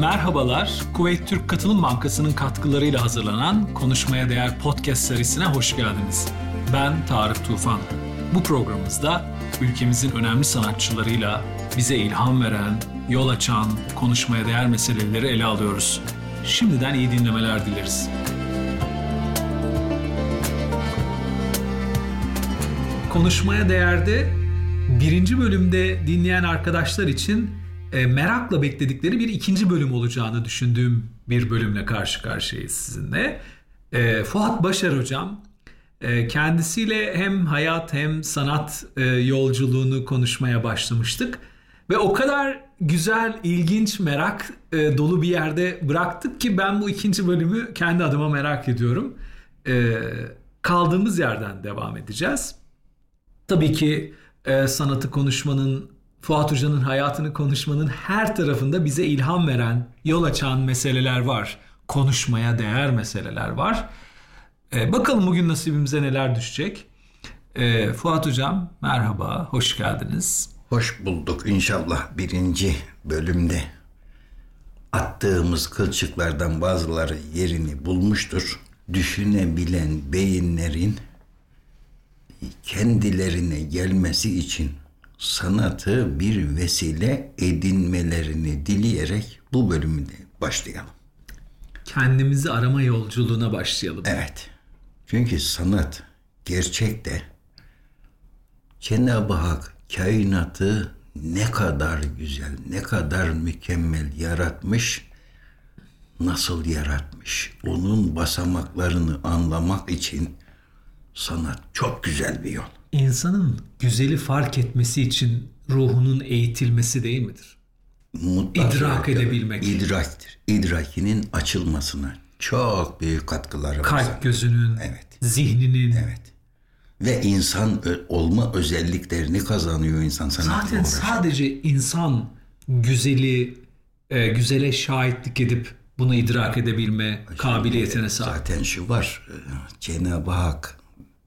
Merhabalar, Kuveyt Türk Katılım Bankası'nın katkılarıyla hazırlanan Konuşmaya Değer Podcast serisine hoş geldiniz. Ben Tarık Tufan. Bu programımızda ülkemizin önemli sanatçılarıyla bize ilham veren, yol açan, konuşmaya değer meseleleri ele alıyoruz. Şimdiden iyi dinlemeler dileriz. Konuşmaya değerde birinci bölümde dinleyen arkadaşlar için e, merakla bekledikleri bir ikinci bölüm olacağını düşündüğüm bir bölümle karşı karşıyayız sizinle. E, Fuat Başar hocam e, kendisiyle hem hayat hem sanat e, yolculuğunu konuşmaya başlamıştık. Ve o kadar güzel, ilginç, merak e, dolu bir yerde bıraktık ki ben bu ikinci bölümü kendi adıma merak ediyorum. E, kaldığımız yerden devam edeceğiz. Tabii ki e, sanatı konuşmanın, Fuat Hoca'nın hayatını konuşmanın her tarafında bize ilham veren, yol açan meseleler var. Konuşmaya değer meseleler var. E, bakalım bugün nasibimize neler düşecek. E, Fuat Hocam merhaba, hoş geldiniz. Hoş bulduk inşallah birinci bölümde. Attığımız kılçıklardan bazıları yerini bulmuştur. Düşünebilen beyinlerin kendilerine gelmesi için sanatı bir vesile edinmelerini dileyerek bu bölümde başlayalım. Kendimizi arama yolculuğuna başlayalım. Evet. Çünkü sanat gerçekte Cenab-ı Hak kainatı ne kadar güzel, ne kadar mükemmel yaratmış, nasıl yaratmış. Onun basamaklarını anlamak için sanat çok güzel bir yol. İnsanın güzeli fark etmesi için ruhunun eğitilmesi değil midir? Mutlaka İdrak edebilmek. İdraktir. İdrakinin açılmasına çok büyük katkıları var. Kalp gözünün, Evet. zihninin. Evet. Ve insan olma özelliklerini kazanıyor insan sanatla Zaten uğraşarak. sadece insan güzeli, e, güzele şahitlik edip bunu idrak edebilme kabiliyetine sahip. Zaten şu var. e, Cenab-ı Hak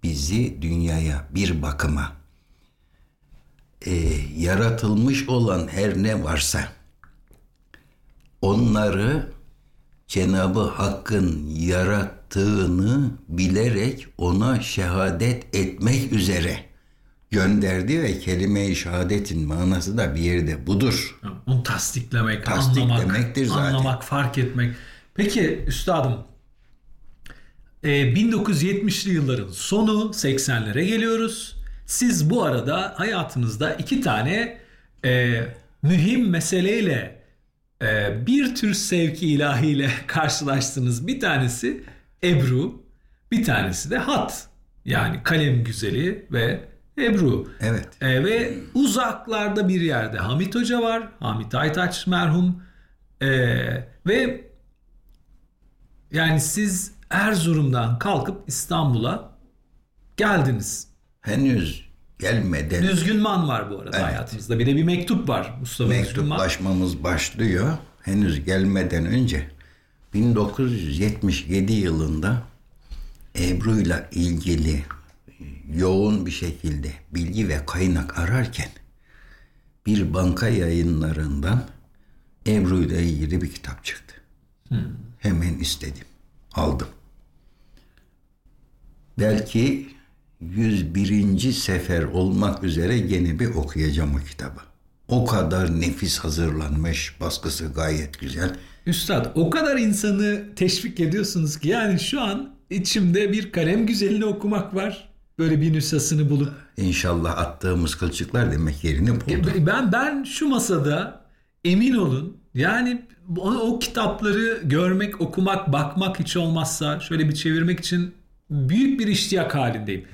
bizi dünyaya bir bakıma e, yaratılmış olan her ne varsa onları Cenab-ı Hakk'ın yarattığını bilerek ona şehadet etmek üzere gönderdi ve kelime-i şehadetin manası da bir yerde budur. Onu tasdiklemek, Tasdik anlamak, zaten. anlamak, fark etmek. Peki üstadım, 1970'li yılların sonu 80'lere geliyoruz. Siz bu arada hayatınızda iki tane e, mühim meseleyle e, bir tür sevki ilahiyle karşılaştınız. Bir tanesi Ebru, bir tanesi de hat. Yani kalem güzeli ve Ebru. Evet. E, ve uzaklarda bir yerde Hamit Hoca var. Hamit Aytaç merhum. E, ve yani siz Erzurum'dan kalkıp İstanbul'a geldiniz. Henüz gelmeden Düzgünman var bu arada hayatımızda. Bir de bir mektup var Mustafa mektuplaşmamız başlıyor. Henüz gelmeden önce 1977 yılında Ebru'yla ilgili yoğun bir şekilde bilgi ve kaynak ararken bir banka yayınlarından Ebru'yla ilgili bir kitap çıktı. Hemen istedim. Aldım. Belki 101. sefer olmak üzere gene bir okuyacağım o kitabı. O kadar nefis hazırlanmış, baskısı gayet güzel. Üstad o kadar insanı teşvik ediyorsunuz ki yani şu an içimde bir kalem güzelini okumak var. Böyle bir nüshasını bulup. İnşallah attığımız kılçıklar demek yerini buldu. Ben ben şu masada emin olun yani o, o kitapları görmek, okumak, bakmak hiç olmazsa şöyle bir çevirmek için büyük bir iştiyak halindeyim.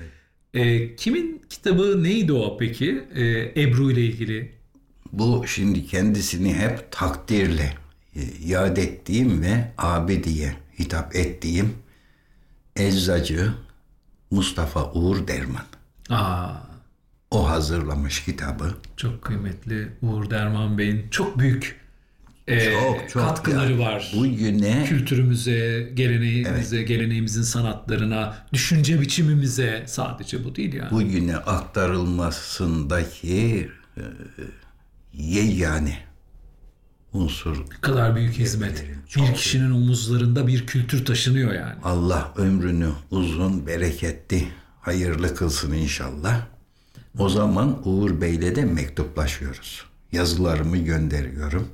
Ee, kimin kitabı neydi o peki? Ee, Ebru ile ilgili. Bu şimdi kendisini hep takdirle e, yad ettiğim ve abi diye hitap ettiğim eczacı Mustafa Uğur Derman. Aa, O hazırlamış kitabı. çok kıymetli Uğur Derman Bey'in çok büyük e, Çok çok katkıları ya. var. Bugüne Kültürümüze, geleneğimize, geleneğimizin sanatlarına, düşünce biçimimize sadece bu değil yani. bugüne aktarılmasındaki e, yegane unsur. Ne kadar büyük hizmet. Çok Bir kişinin omuzlarında bir kültür taşınıyor yani. Allah ömrünü uzun, bereketli, hayırlı kılsın inşallah. O zaman Uğur Bey'le de mektuplaşıyoruz. Yazılarımı gönderiyorum.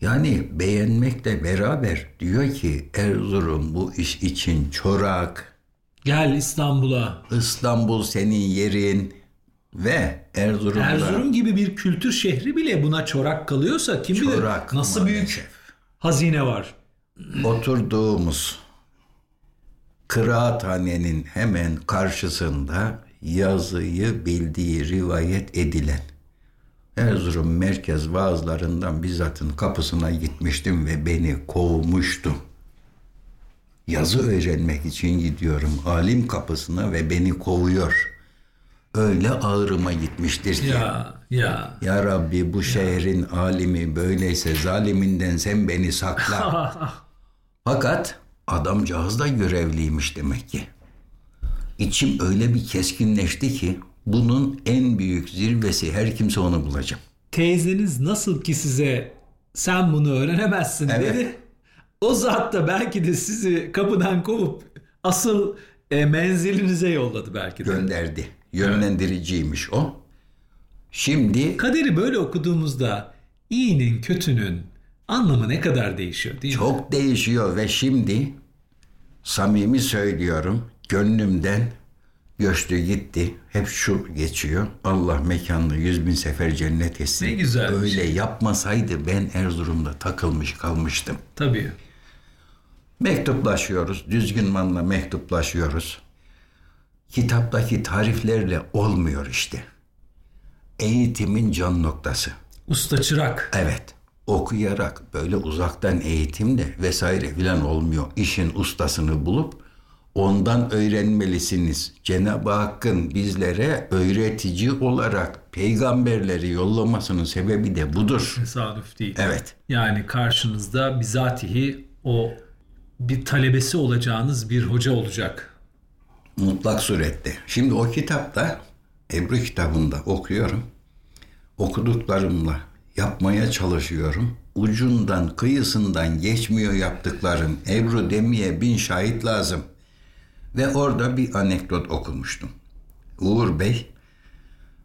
Yani beğenmekle beraber diyor ki Erzurum bu iş için çorak, Gel İstanbul'a. İstanbul senin yerin ve Erzurum'da Erzurum gibi bir kültür şehri bile buna çorak kalıyorsa kim bilir çorak nasıl maalesef. büyük hazine var. oturduğumuz kıraathanenin hemen karşısında yazıyı bildiği rivayet edilen Erzurum merkez vaazlarından bizzatın kapısına gitmiştim ve beni kovmuştu. Yazı öğrenmek için gidiyorum alim kapısına ve beni kovuyor. Öyle ağrıma gitmiştir ki. Ya ya. Ya Rabbi bu şehrin alimi böyleyse zaliminden sen beni sakla. Fakat adamcağız da görevliymiş demek ki. İçim öyle bir keskinleşti ki bunun en büyük zirvesi her kimse onu bulacak. Teyzeniz nasıl ki size sen bunu öğrenemezsin Evet. dedi. O zat da belki de sizi kapıdan kovup asıl e, menzilinize yolladı belki de. Gönderdi. Yönlendiriciymiş o. Şimdi Kaderi böyle okuduğumuzda iyinin kötünün anlamı ne kadar değişiyor değil mi? çok değişiyor ve şimdi samimi söylüyorum gönlümden göçtü gitti. Hep şu geçiyor. Allah mekanını yüz bin sefer cennet etsin. Ne güzel Öyle şey. yapmasaydı ben Erzurum'da takılmış kalmıştım. Tabii. Mektuplaşıyoruz. Düzgünmanla mektuplaşıyoruz. Kitaptaki tariflerle olmuyor işte. Eğitimin can noktası. Usta çırak. Evet. Okuyarak böyle uzaktan eğitimde vesaire filan olmuyor. İşin ustasını bulup ondan öğrenmelisiniz. Cenab-ı Hakk'ın bizlere öğretici olarak peygamberleri yollamasının sebebi de budur. Tesadüf değil. Evet. Yani karşınızda bizatihi o bir talebesi olacağınız bir hoca olacak. Mutlak surette. Şimdi o kitapta Ebru kitabında okuyorum. Okuduklarımla yapmaya çalışıyorum. Ucundan kıyısından geçmiyor yaptıklarım. Ebru demeye bin şahit lazım. Ve orada bir anekdot okumuştum. Uğur Bey,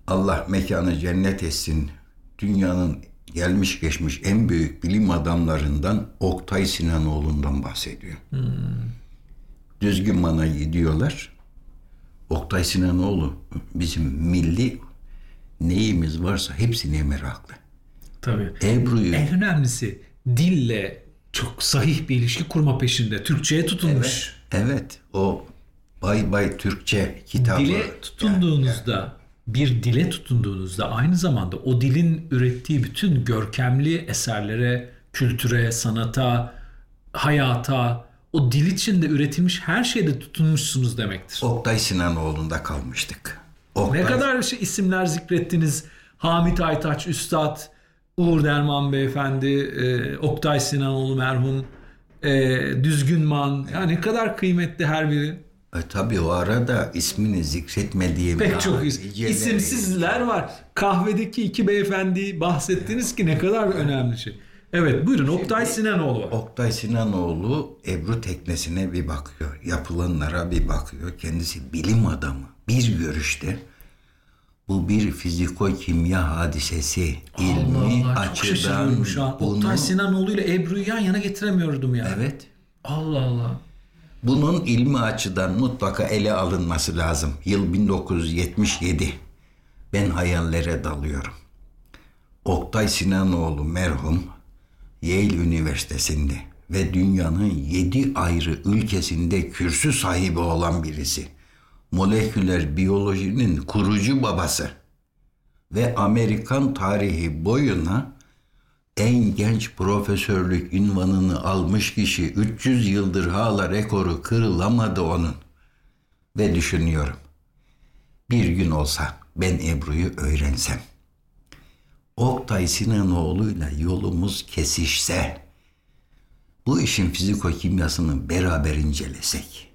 Allah mekanı cennet etsin, dünyanın gelmiş geçmiş en büyük bilim adamlarından Oktay Sinanoğlu'ndan bahsediyor. Düzgün mana gidiyorlar. Oktay Sinanoğlu bizim milli neyimiz varsa hepsine meraklı. Tabii. Ebru'yu En önemlisi dille çok sahih bir ilişki kurma peşinde. Türkçe'ye tutunmuş. evet o Bay Bay Türkçe kitabı Dile tutunduğunuzda, bir dile tutunduğunuzda aynı zamanda o dilin ürettiği bütün görkemli eserlere, kültüre, sanata, hayata, o dil içinde üretilmiş her şeyde tutunmuşsunuz demektir. Oktay Sinanoğlu'nda kalmıştık. Oktay, Ne kadar şey isimler zikrettiniz. Hamit Aytaç Üstad, Uğur Derman Beyefendi, e, Oktay Sinanoğlu merhum, e, Düzgünman. Ya ne kadar kıymetli her biri. E, tabii o arada ismini zikretmediğim Pek çok is- isimsizler var. Kahvedeki iki beyefendi bahsettiniz ki ne kadar önemli şey. Evet buyurun Oktay Sinanoğlu var. Oktay Sinanoğlu Ebru teknesine bir bakıyor. Yapılanlara bir bakıyor. Kendisi bilim adamı. Bir görüşte bu bir fiziko-kimya hadisesi. İlmi Allah Allah çok açıdan şaşırıyorum şu an. bunu... Oktay Sinanoğlu ile Ebru'yu yan yana getiremiyordum ya. Evet. Allah Allah. Bunun ilmi açıdan mutlaka ele alınması lazım. Yıl 1977. Ben hayallere dalıyorum. Oktay Sinanoğlu merhum Yale Üniversitesi'nde ve dünyanın yedi ayrı ülkesinde kürsü sahibi olan birisi. Moleküler biyolojinin kurucu babası ve Amerikan tarihi boyuna en genç profesörlük ünvanını almış kişi 300 yıldır hala rekoru kırılamadı onun. Ve düşünüyorum. Bir gün olsa ben Ebru'yu öğrensem. Oktay Sinanoğlu'yla yolumuz kesişse. Bu işin fiziko-kimyasını beraber incelesek.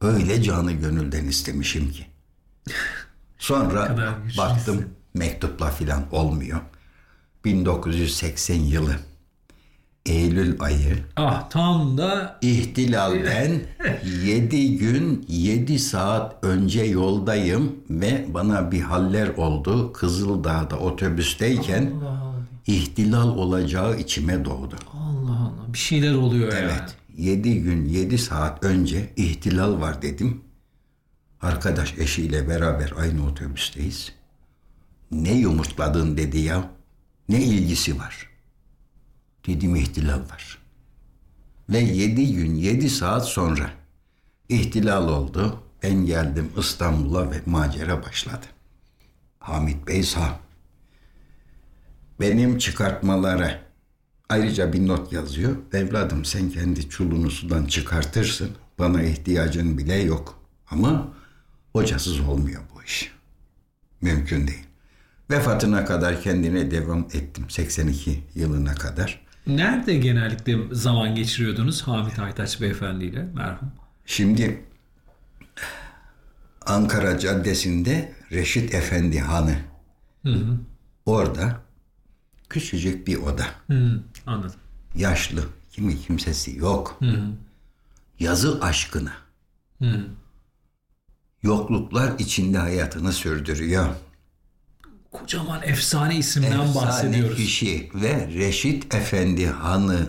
Öyle canı gönülden istemişim ki. Sonra baktım mektupla filan olmuyor. 1980 yılı Eylül ayı Ah tam da ihtilalden 7 gün 7 saat önce yoldayım ve bana bir haller oldu. Kızıldağ'da otobüsteyken ihtilal olacağı içime doğdu. Allah Allah bir şeyler oluyor yani. Evet. 7 gün 7 saat önce ihtilal var dedim. Arkadaş eşiyle beraber aynı otobüsteyiz. Ne yumurtladın dedi ya. Ne ilgisi var? Dedim ihtilal var. Ve 7 gün 7 saat sonra ihtilal oldu. Ben geldim İstanbul'a ve macera başladı. Hamit Bey sağ. Benim çıkartmalara ayrıca bir not yazıyor. Evladım sen kendi çulunu sudan çıkartırsın. Bana ihtiyacın bile yok. Ama hocasız olmuyor bu iş. Mümkün değil. Vefatına kadar kendine devam ettim. 82 yılına kadar. Nerede genellikle zaman geçiriyordunuz Hamit Aytaç beyefendiyle merhum? Şimdi Ankara Caddesi'nde Reşit Efendi Hanı. Orada küçücük bir oda. Hı, anladım. Yaşlı. Kimi kimsesi yok. Yazı aşkına. Yokluklar içinde hayatını sürdürüyor. Kocaman efsane isimden Efsane bahsediyoruz. kişi ve Reşit Efendi Hanı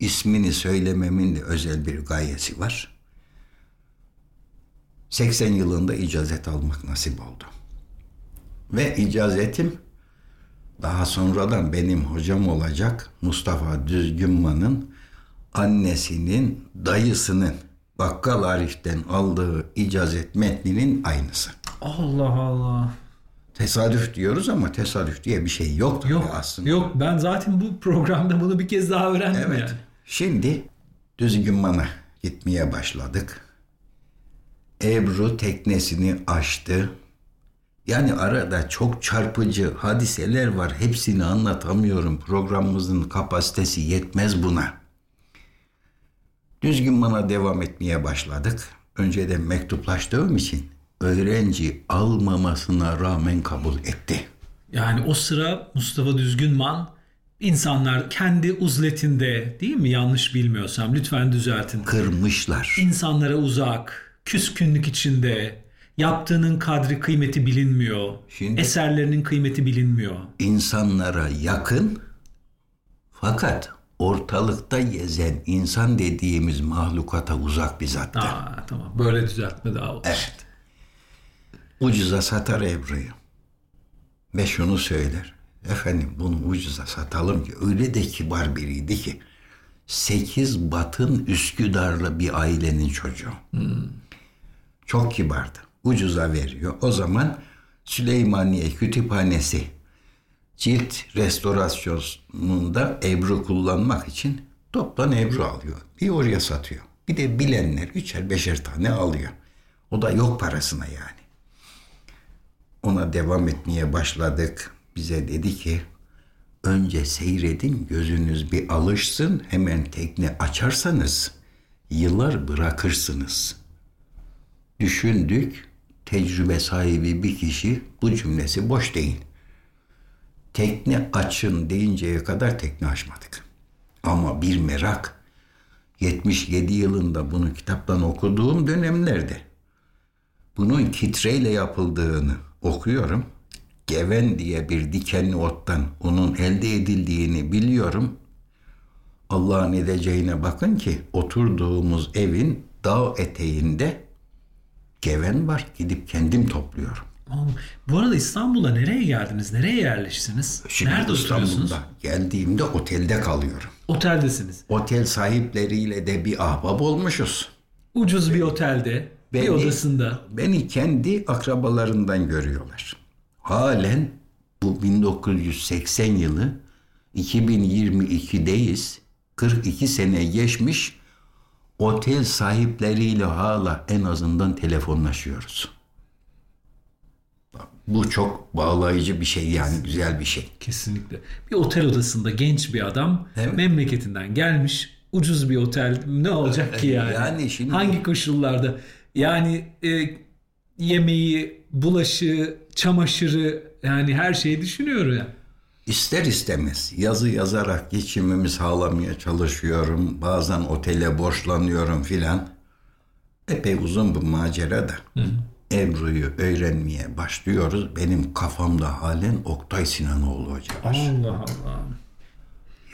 ismini söylememin de özel bir gayesi var. 80 yılında icazet almak nasip oldu. Ve icazetim daha sonradan benim hocam olacak Mustafa Düzgünman'ın annesinin dayısının Bakkal Arif'ten aldığı icazet metninin aynısı. Allah Allah. Tesadüf diyoruz ama tesadüf diye bir şey yok Yok aslında. Yok ben zaten bu programda bunu bir kez daha öğrendim Evet. yani. Şimdi Düzgünman'a gitmeye başladık. Ebru teknesini açtı. Yani arada çok çarpıcı hadiseler var. Hepsini anlatamıyorum. Programımızın kapasitesi yetmez buna. Düzgünman'a devam etmeye başladık. Önceden mektuplaştığım için öğrenci almamasına rağmen kabul etti. Yani o sıra Mustafa Düzgünman insanlar kendi uzletinde değil mi yanlış bilmiyorsam lütfen düzeltin. Kırmışlar. İnsanlara uzak, küskünlük içinde, yaptığının kadri kıymeti bilinmiyor. Şimdi- Eserlerinin kıymeti bilinmiyor. insanlara yakın fakat ortalıkta gezen insan dediğimiz mahlukata uzak bir zattır. Aa, tamam böyle düzeltme daha olur. Evet. Ucuza satar Ebru'yu. Ve şunu söyler. Efendim bunu ucuza satalım ki öyle de kibar biriydi ki sekiz batın Üsküdarlı bir ailenin çocuğu. Çok kibardı. Ucuza veriyor. O zaman Süleymaniye Kütüphanesi cilt restorasyonunda ebru kullanmak için toptan ebru alıyor. Bir oraya satıyor. Bir de bilenler üçer beşer tane alıyor. O da yok parasına yani. Ona devam etmeye başladık. Bize dedi ki önce seyredin gözünüz bir alışsın hemen tekne açarsanız yıllar bırakırsınız. Düşündük tecrübe sahibi bir kişi bu cümlesi boş değil. Tekne açın deyinceye kadar tekne açmadık. Ama bir merak 77 yılında bunu kitaptan okuduğum dönemlerde bunun kitreyle yapıldığını okuyorum. Geven diye bir dikenli ottan onun elde edildiğini biliyorum. Allah'ın edeceğine bakın ki oturduğumuz evin dağ eteğinde geven var. Gidip kendim topluyorum. Bu arada İstanbul'a nereye geldiniz? Nereye yerleştiniz? Şimdi Nerede? İstanbul'da geldiğimde otelde kalıyorum. Oteldesiniz. Otel sahipleriyle de bir ahbap olmuşuz. Ucuz bir otelde, bir Beni- odasında. Beni kendi akrabalarından görüyorlar. Halen bu 1980 yılı 2022'deyiz. 42 sene geçmiş. Otel sahipleriyle hala en azından telefonlaşıyoruz. Bu çok bağlayıcı bir şey yani güzel bir şey. Kesinlikle. Bir otel odasında genç bir adam Evet. memleketinden gelmiş. Ucuz bir otel ne olacak ki yani? Yani şimdi- Hangi koşullarda? Yani e, yemeği, bulaşığı, çamaşırı yani her şeyi düşünüyor ya. ister istemez yazı yazarak geçimimi sağlamaya çalışıyorum. Bazen otele borçlanıyorum filan. Epey uzun bir macera da. Ebru'yu öğrenmeye başlıyoruz. Benim kafamda halen Oktay Sinanoğlu Hoca var. Allah Allah.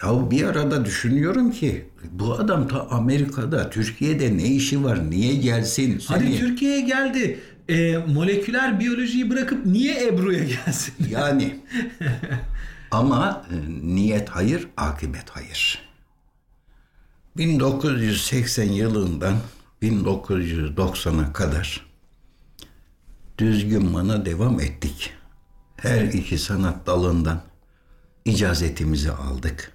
Ya bir arada düşünüyorum ki bu adam ta Amerika'da, Türkiye'de ne işi var? Niye gelsin? Hadi Seni- Türkiye'ye geldi. E, moleküler biyolojiyi bırakıp niye Ebru'ya gelsin? Yani. Ama e, niyet hayır, akıbet hayır. 1980 yılından 1990'a kadar düzgün mana devam ettik. Her iki sanat dalından icazetimizi aldık.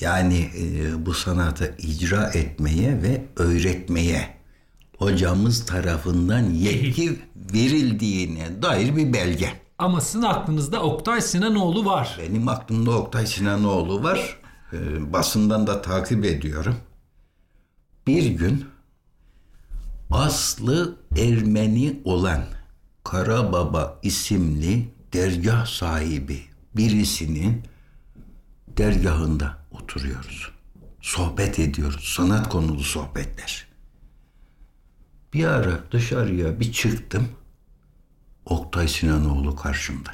Yani e, bu sanatı icra etmeye ve öğretmeye hocamız tarafından yetki verildiğine dair bir belge. Ama sizin aklınızda Oktay Sinanoğlu var. Benim aklımda Oktay Sinanoğlu var. Ee, basından da takip ediyorum. Bir gün aslı Ermeni olan Karababa isimli dergah sahibi birisinin dergahında oturuyoruz. Sohbet ediyoruz. Sanat konulu sohbetler. Bir ara dışarıya bir çıktım. Oktay Sinanoğlu karşımda.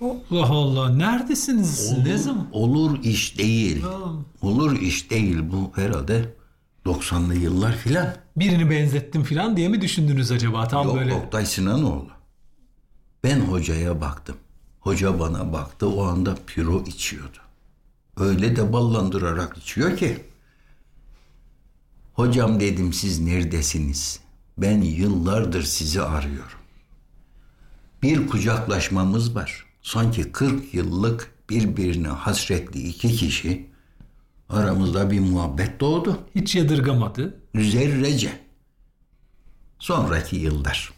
Allah Allah. Neredesiniz siz? Ne zaman? Olur iş değil. Olur iş değil bu herhalde 90'lı yıllar filan. Birini benzettim falan diye mi düşündünüz acaba? Tam Yok böyle. Oktay Sinanoğlu. Ben hocaya baktım. Hoca bana baktı o anda püro içiyordu. Öyle de ballandırarak içiyor ki. Hocam dedim siz neredesiniz? Ben yıllardır sizi arıyorum. Bir kucaklaşmamız var. Sanki 40 yıllık birbirine hasretli iki kişi aramızda bir muhabbet doğdu. Hiç yadırgamadı. Zerrece. Sonraki yıllar.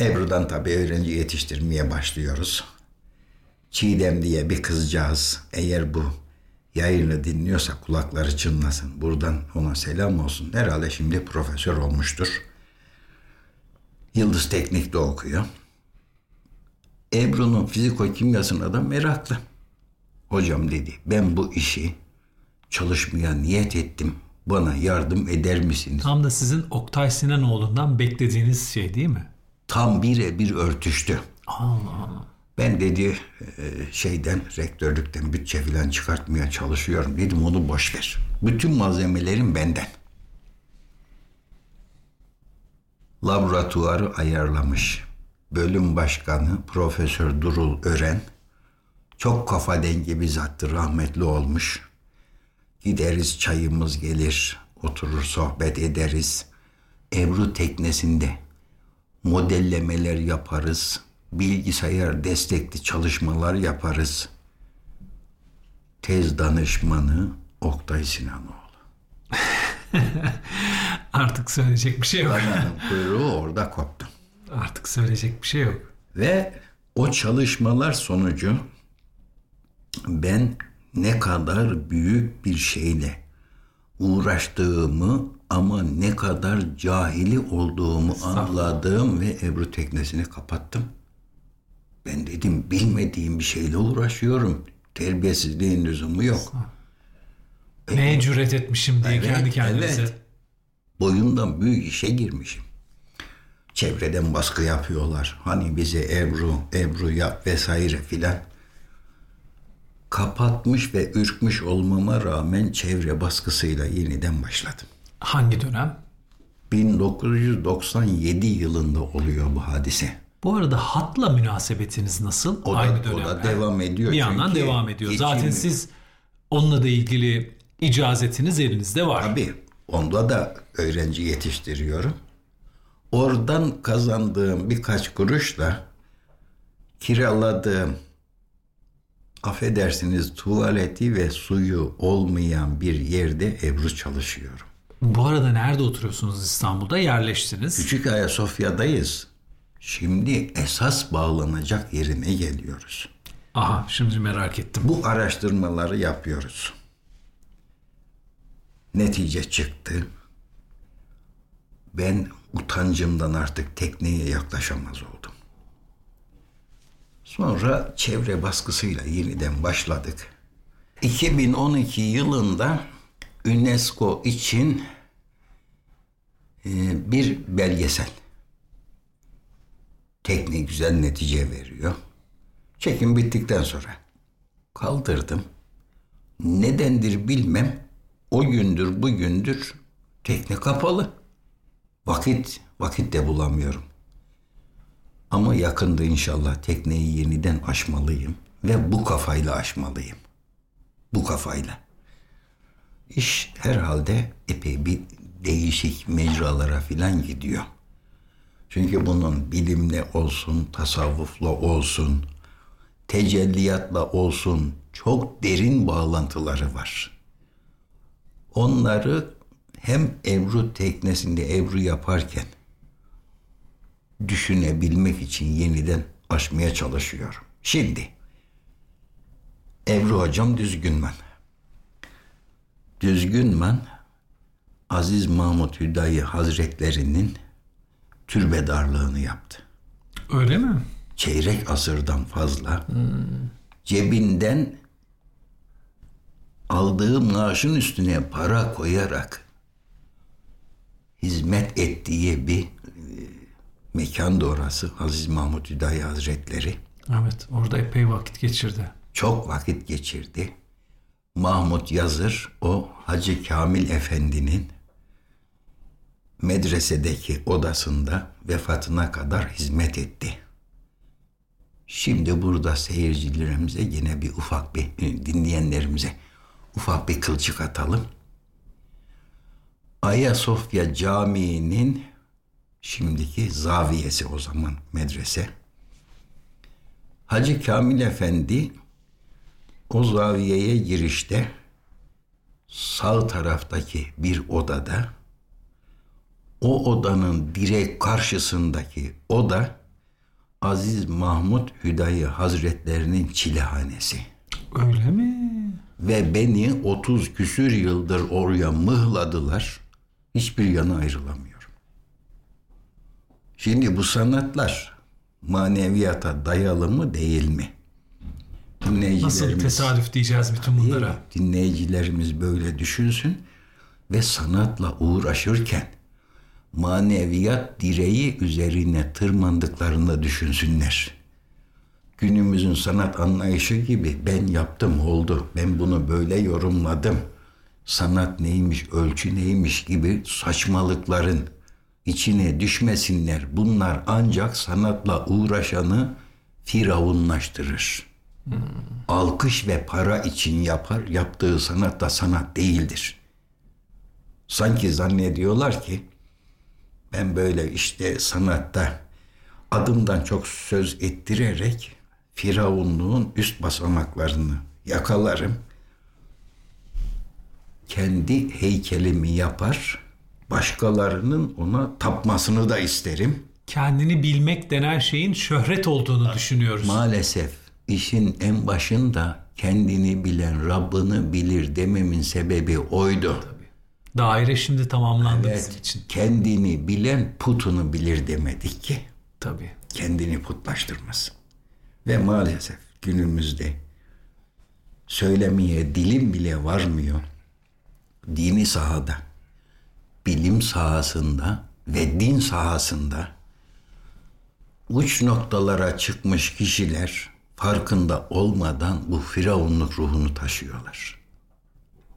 Ebru'dan tabii öğrenci yetiştirmeye başlıyoruz. Çiğdem diye bir kızcağız eğer bu yayını dinliyorsa kulakları çınlasın. Buradan ona selam olsun. Herhalde şimdi profesör olmuştur. Yıldız Teknik'te okuyor. Ebru'nun fiziko-kimyasına da meraklı. Hocam dedi ben bu işi çalışmaya niyet ettim. Bana yardım eder misiniz? Tam da sizin Oktay Sinanoğlu'ndan beklediğiniz şey değil mi? Tam birebir örtüştü. Allah Allah. Ben dedi e, şeyden rektörlükten bütçe falan çıkartmaya çalışıyorum. Dedim onu boş ver. Bütün malzemelerim benden. Laboratuvarı ayarlamış. Bölüm başkanı Profesör Durul Ören çok kafa dengi bir zattı rahmetli olmuş. Gideriz çayımız gelir, oturur sohbet ederiz. Ebru teknesinde modellemeler yaparız. Bilgisayar destekli çalışmalar yaparız. Tez danışmanı Oktay Sinanoğlu. Artık söyleyecek bir şey yok. Dananın kuyruğu orada koptu. Artık söyleyecek bir şey yok. Ve o çalışmalar sonucu ben ne kadar büyük bir şeyle uğraştığımı ama ne kadar cahili olduğumu anladığım ve Ebru teknesini kapattım. Ben dedim bilmediğim bir şeyle uğraşıyorum. Terbiyesizliğin lüzumu yok. Neye cüret etmişim diye Evet, kendi kendinize. evet. Boyumdan büyük işe girmişim. Çevreden baskı yapıyorlar. Hani bize Ebru, Ebru yap vesaire filan. Kapatmış ve ürkmüş olmama rağmen çevre baskısıyla yeniden başladım. Hangi dönem? 1997 yılında oluyor bu hadise. Bu arada hatla münasebetiniz nasıl? O da, Aynı o dönemde. da devam ediyor. Bir yandan devam ediyor. geçim- Zaten siz onunla da ilgili icazetiniz elinizde var. Tabii onda da öğrenci yetiştiriyorum. Oradan kazandığım birkaç kuruşla kiraladığım affedersiniz tuvaleti ve suyu olmayan bir yerde Ebru çalışıyorum. Bu arada nerede oturuyorsunuz İstanbul'da? Yerleştiniz. Küçük Ayasofya'dayız. Şimdi esas bağlanacak yerine geliyoruz. Aha şimdi merak ettim. Bu araştırmaları yapıyoruz. Netice çıktı. Ben utancımdan artık tekneye yaklaşamaz oldum. Sonra çevre baskısıyla yeniden başladık. 2012 yılında UNESCO için e, bir belgesel. Teknik güzel netice veriyor. Çekim bittikten sonra kaldırdım. Nedendir bilmem. O gündür bugündür tekne kapalı. Vakit, vakit de bulamıyorum. Ama yakında inşallah tekneyi yeniden aşmalıyım. Ve bu kafayla aşmalıyım. Bu kafayla. İş herhalde epey bir değişik mecralara filan gidiyor. Çünkü bunun bilimle olsun, tasavvufla olsun, tecelliyatla olsun çok derin bağlantıları var. Onları hem Ebru teknesinde Ebru yaparken düşünebilmek için yeniden aşmaya çalışıyorum. Şimdi Ebru hocam düzgünmen. Düzgünmen Aziz Mahmut Hüdayi Hazretlerinin türbedarlığını yaptı. Öyle mi? Çeyrek asırdan fazla cebinden aldığı maaşın üstüne para koyarak hizmet ettiği bir e, mekan da orası Aziz Mahmut Hüdayi Hazretleri. Evet orada epey vakit geçirdi. Çok vakit geçirdi. Mahmut Yazır o Hacı Kamil Efendi'nin medresedeki odasında vefatına kadar hizmet etti. Şimdi burada seyircilerimize yine bir ufak bir e, dinleyenlerimize ufak bir kılçık atalım. Ayasofya Camii'nin şimdiki zaviyesi o zaman medrese. Hacı Kamil Efendi o zaviyeye girişte sağ taraftaki bir odada o odanın direkt karşısındaki oda Aziz Mahmut Hüdayi Hazretlerinin çilehanesi. Öyle mi? Ve beni 30 küsür yıldır oraya mıhladılar. Hiçbir yana ayrılamıyorum. Şimdi bu sanatlar maneviyata dayalı mı değil mi? Nasıl tesadüf diyeceğiz bütün bunlara? Dinleyicilerimiz böyle düşünsün ve sanatla uğraşırken maneviyat direği üzerine tırmandıklarını düşünsünler. Günümüzün sanat anlayışı gibi ben yaptım oldu, ben bunu böyle yorumladım. Sanat neymiş, ölçü neymiş gibi saçmalıkların içine düşmesinler. Bunlar ancak sanatla uğraşanı firavunlaştırır. Hmm. Alkış ve para için yapar, yaptığı sanat da sanat değildir. Sanki zannediyorlar ki ben böyle işte sanatta adımdan çok söz ettirerek firavunluğun üst basamaklarını yakalarım. Kendi heykelimi yapar, başkalarının ona tapmasını da isterim. Kendini bilmek denen şeyin şöhret olduğunu düşünüyoruz. Maalesef işin en başında kendini bilen Rabbini bilir dememin sebebi oydu. Daire şimdi tamamlandı evet, bizim için. Kendini bilen putunu bilir demedik ki. Tabii. Kendini putlaştırmaz. Ve maalesef günümüzde söylemeye dilim bile varmıyor. Dini sahada, bilim sahasında ve din sahasında uç noktalara çıkmış kişiler farkında olmadan bu firavunluk ruhunu taşıyorlar.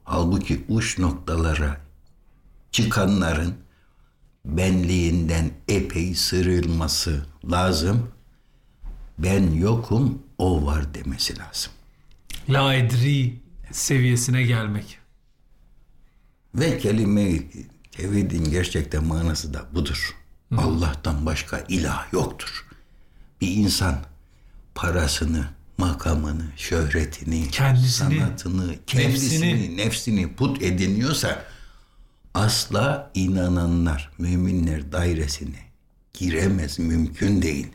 Halbuki uç noktalara çıkanların benliğinden epey sıyrılması lazım. Ben yokum, o var demesi lazım. La edri seviyesine gelmek. Ve kelime tevhidin gerçekten manası da budur. Hı. Allah'tan başka ilah yoktur. Bir insan parasını, makamını, şöhretini, kendisini, sanatını, kendisini, nefsini, nefsini put ediniyorsa asla inananlar, müminler dairesine giremez, mümkün değil.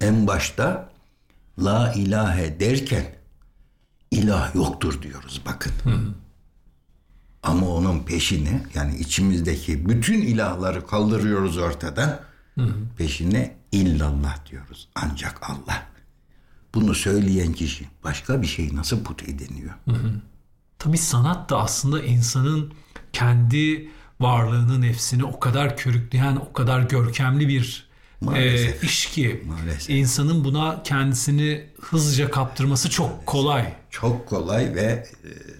En başta la ilahe derken ilah yoktur diyoruz bakın. Hı hı. Ama onun peşine yani içimizdeki bütün ilahları kaldırıyoruz ortadan. Hı hı. Peşine illallah diyoruz. Ancak Allah. Bunu söyleyen kişi başka bir şey nasıl put ediniyor? Tabii sanat da aslında insanın kendi varlığını, nefsini o kadar körükleyen, o kadar görkemli bir Maalesef. e, iş ki Maalesef. insanın buna kendisini hızlıca kaptırması çok kolay. Çok kolay ve e,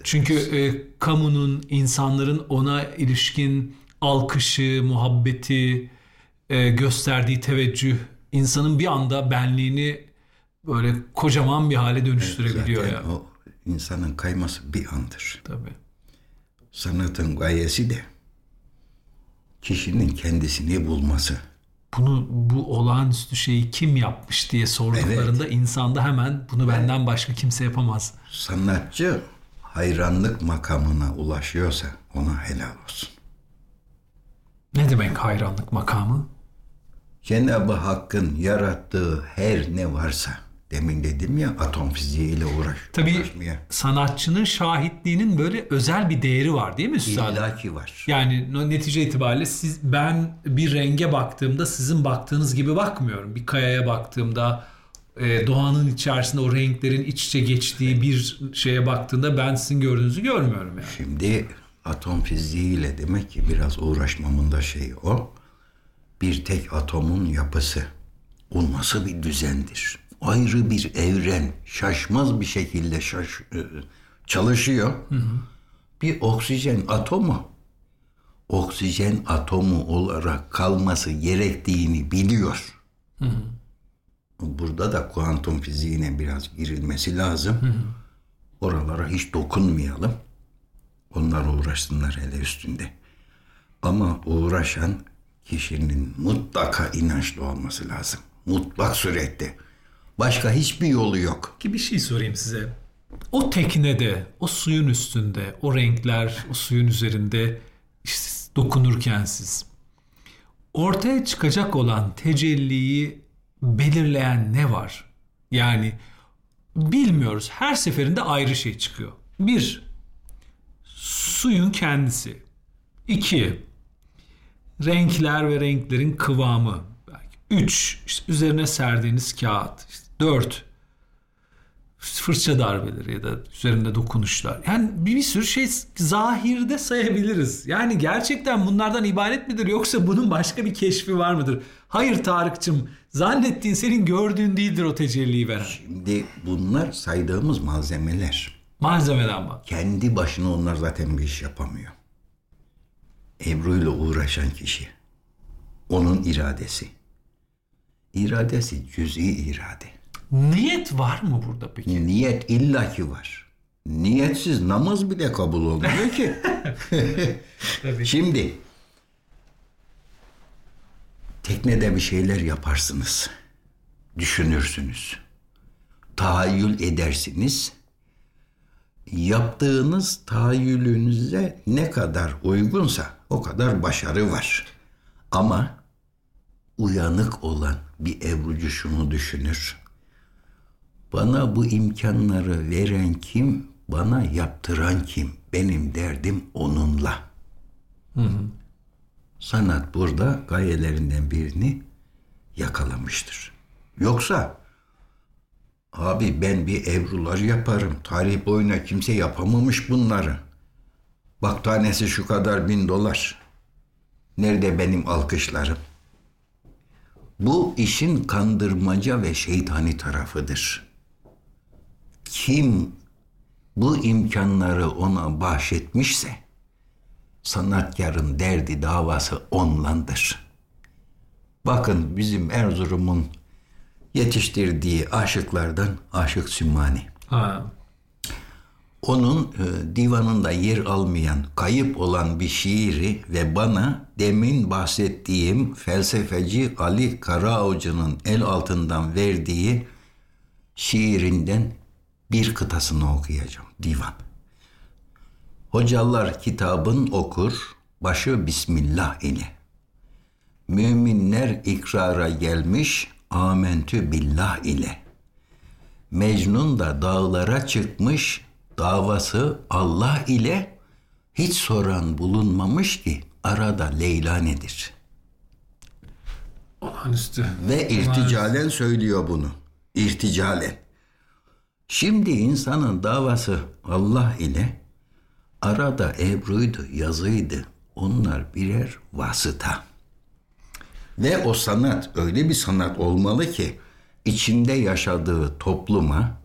Çünkü e, kamunun, insanların ona ilişkin alkışı, muhabbeti, e, gösterdiği teveccüh insanın bir anda benliğini böyle kocaman bir hale dönüştürebiliyor zaten ya. o insanın kayması bir andır. Tabii. Sanatın gayesi de kişinin kendisini bulması. Bunu bu olağanüstü şeyi kim yapmış diye sorduklarında insanda hemen bunu benden başka kimse yapamaz. Sanatçı hayranlık makamına ulaşıyorsa ona helal olsun. Ne demek hayranlık makamı? Cenab-ı Hakk'ın yarattığı her ne varsa demin dedim ya atom fiziğiyle uğraş, Tabii uğraşmaya. sanatçının şahitliğinin böyle özel bir değeri var değil mi Üstad? İllaki var. Yani netice itibariyle siz ben bir renge baktığımda sizin baktığınız gibi bakmıyorum. Bir kayaya baktığımda e, doğanın içerisinde o renklerin iç içe geçtiği bir şeye baktığında ben sizin gördüğünüzü görmüyorum yani. Şimdi atom fiziğiyle demek ki biraz uğraşmamın da şeyi o. Bir tek atomun yapısı. O nasıl bir düzendir? Ayrı bir evren. Şaşmaz bir şekilde şaş, e, çalışıyor. Bir oksijen atomu oksijen atomu olarak kalması gerektiğini biliyor. Burada da kuantum fiziğine biraz girilmesi lazım. Oralara hiç dokunmayalım. Onlar uğraşsınlar hele üstünde. Ama uğraşan kişinin mutlaka inançlı olması lazım. Mutlak surette. Başka hiçbir yolu yok. Ki bir şey sorayım size. O teknede, o suyun üstünde, o renkler, o suyun üzerinde dokunurken siz ortaya çıkacak olan tecelliyi belirleyen ne var? Yani bilmiyoruz. Her seferinde ayrı şey çıkıyor. Bir, suyun kendisi. İki, renkler ve renklerin kıvamı. Üç, işte üzerine serdiğiniz kağıt. İşte dört, fırça darbeleri ya da üzerinde dokunuşlar. Yani bir, bir sürü şey zahirde sayabiliriz. Yani gerçekten bunlardan ibaret midir yoksa bunun başka bir keşfi var mıdır? Hayır Tarık'cığım zannettiğin senin gördüğün değildir o tecelliyi veren. Şimdi bunlar saydığımız malzemeler. Malzemeden bak. Kendi başına onlar zaten bir iş yapamıyor. Ebru ile uğraşan kişi. Onun iradesi. İradesi cüz'i irade. Niyet var mı burada peki? Niyet illaki var. Niyetsiz namaz bile kabul olmuyor ki. Tabii. Şimdi teknede bir şeyler yaparsınız. Düşünürsünüz. Tahayyül edersiniz. Yaptığınız tahayyülünüze ne kadar uygunsa o kadar başarı var. Ama uyanık olan bir Ebrucu şunu düşünür. Bana bu imkanları veren kim, bana yaptıran kim? Benim derdim onunla. Sanat burada gayelerinden birini yakalamıştır. Yoksa abi ben bir evrular yaparım. Tarih boyuna kimse yapamamış bunları. Bak tanesi şu kadar bin dolar. Nerede benim alkışlarım? Bu işin kandırmaca ve şeytani tarafıdır. Kim bu imkanları ona bahşetmişse sanatkarın derdi davası onlandır. Bakın bizim Erzurum'un yetiştirdiği aşıklardan Aşık Sümani. Ha. Onun e, divanında yer almayan, kayıp olan bir şiiri ve bana demin bahsettiğim felsefeci Ali Karaavcı'nın el altından verdiği şiirinden bir kıtasını okuyacağım. Divan. Hocalar kitabın okur, başı Bismillah ile. Müminler ikrara gelmiş, amentü billah ile. Mecnun da dağlara çıkmış, davası Allah ile hiç soran bulunmamış ki arada Leyla nedir? Olağanüstü. Ve irticalen söylüyor bunu. İrticalen. Şimdi insanın davası Allah ile arada Ebru'ydu, yazıydı. Onlar birer vasıta. Ve o sanat öyle bir sanat olmalı ki içinde yaşadığı topluma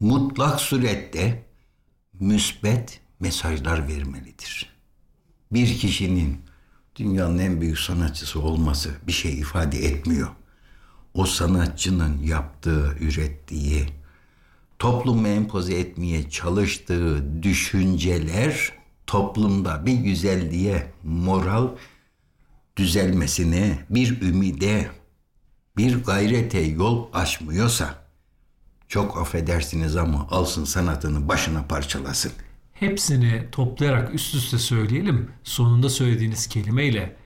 mutlak surette müsbet mesajlar vermelidir. Bir kişinin dünyanın en büyük sanatçısı olması bir şey ifade etmiyor. O sanatçının yaptığı, ürettiği, topluma empoze etmeye çalıştığı düşünceler toplumda bir güzelliğe, moral düzelmesine, bir ümide, bir gayrete yol açmıyorsa çok affedersiniz ama alsın sanatını başına parçalasın. Hepsini toplayarak üst üste söyleyelim. Sonunda söylediğiniz kelimeyle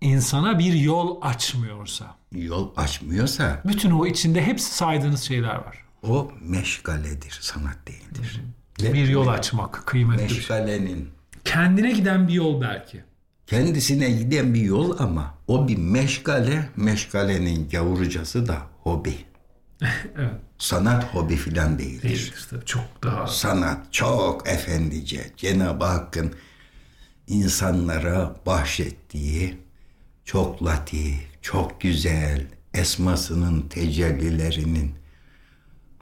insana bir yol açmıyorsa. Yol açmıyorsa Bütün o içinde hepsi saydığınız şeyler var. O meşgaledir, sanat değildir. Bir yol açmak kıymetli şey. Meşgalenin Kendine giden bir yol belki. kendisine giden bir yol ama o bir meşgale, meşgalenin gavurcası da hobi. Evet. Sanat hobi filan değildir. Değildir tabii. Çok daha Sanat çok efendice Cenab-ı Hakk'ın insanlara bahşettiği çok latif, çok güzel esmasının tecellilerinin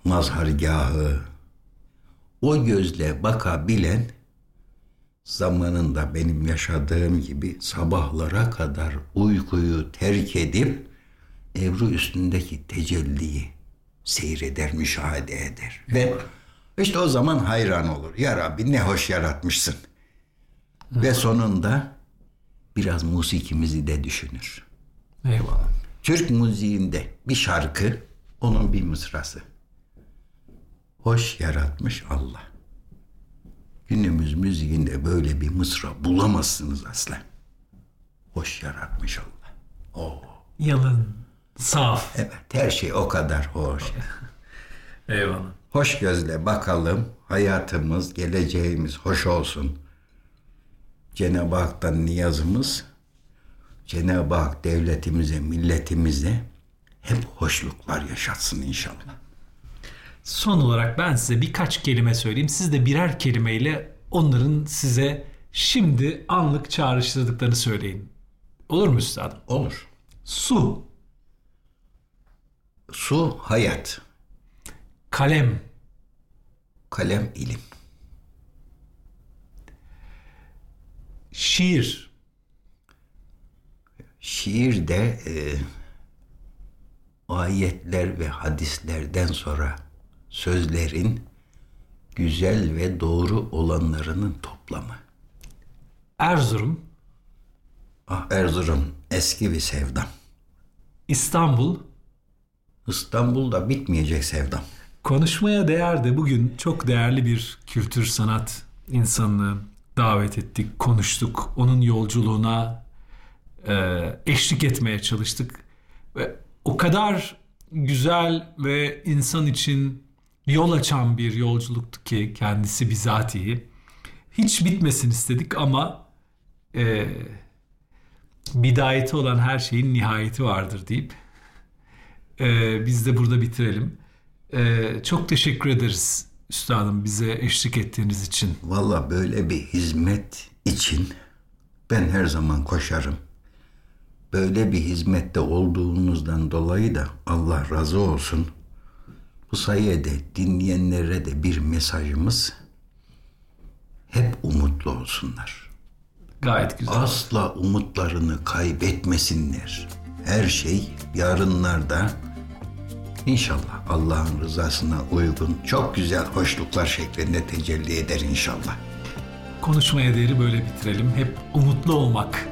mazhargahı o gözle bakabilen zamanında benim yaşadığım gibi sabahlara kadar uykuyu terk edip Ebru üstündeki tecelliyi seyreder, müşahede eder. Ve işte o zaman hayran olur. Ya Rabbi ne hoş yaratmışsın. Ve sonunda biraz musikimizi de düşünür. eyvallah. Türk müziğinde bir şarkı, onun bir mısrası. Hoş yaratmış Allah. Günümüz müziğinde böyle bir mısra bulamazsınız asla. Hoş yaratmış Allah. Oo. Yalın, saf. Evet, her şey o kadar hoş. Eyvallah. Hoş gözle bakalım. Hayatımız, geleceğimiz hoş olsun. Cenab-ı Hak'tan niyazımız Cenab-ı Hak devletimize, milletimize hep hoşluklar yaşatsın inşallah. Son olarak ben size birkaç kelime söyleyeyim. Siz de birer kelimeyle onların size şimdi anlık çağrıştırdıklarını söyleyin. Olur mu üstadım? Olur. Su, Su hayat, kalem, kalem ilim, şiir, şiir de e, ayetler ve hadislerden sonra sözlerin güzel ve doğru olanlarının toplamı. Erzurum, Ah Erzurum eski bir sevdam. İstanbul. İstanbul'da bitmeyecek sevdam. Konuşmaya değer de bugün çok değerli bir kültür sanat insanını davet ettik, konuştuk. Onun yolculuğuna e, eşlik etmeye çalıştık. Ve o kadar güzel ve insan için yol açan bir yolculuktu ki kendisi bizatihi. Hiç bitmesin istedik ama e, bidayeti olan her şeyin nihayeti vardır deyip e, biz de burada bitirelim. E, çok teşekkür ederiz üstadım bize eşlik ettiğiniz için. Valla böyle bir hizmet için ben her zaman koşarım. Böyle bir hizmette olduğunuzdan dolayı da Allah razı olsun. Bu sayede dinleyenlere de bir mesajımız hep umutlu olsunlar. Gayet güzel. Asla umutlarını kaybetmesinler. Her şey yarınlarda inşallah Allah'ın rızasına uygun çok güzel hoşluklar şeklinde tecelli eder inşallah. Konuşmaya değeri böyle bitirelim. Hep umutlu olmak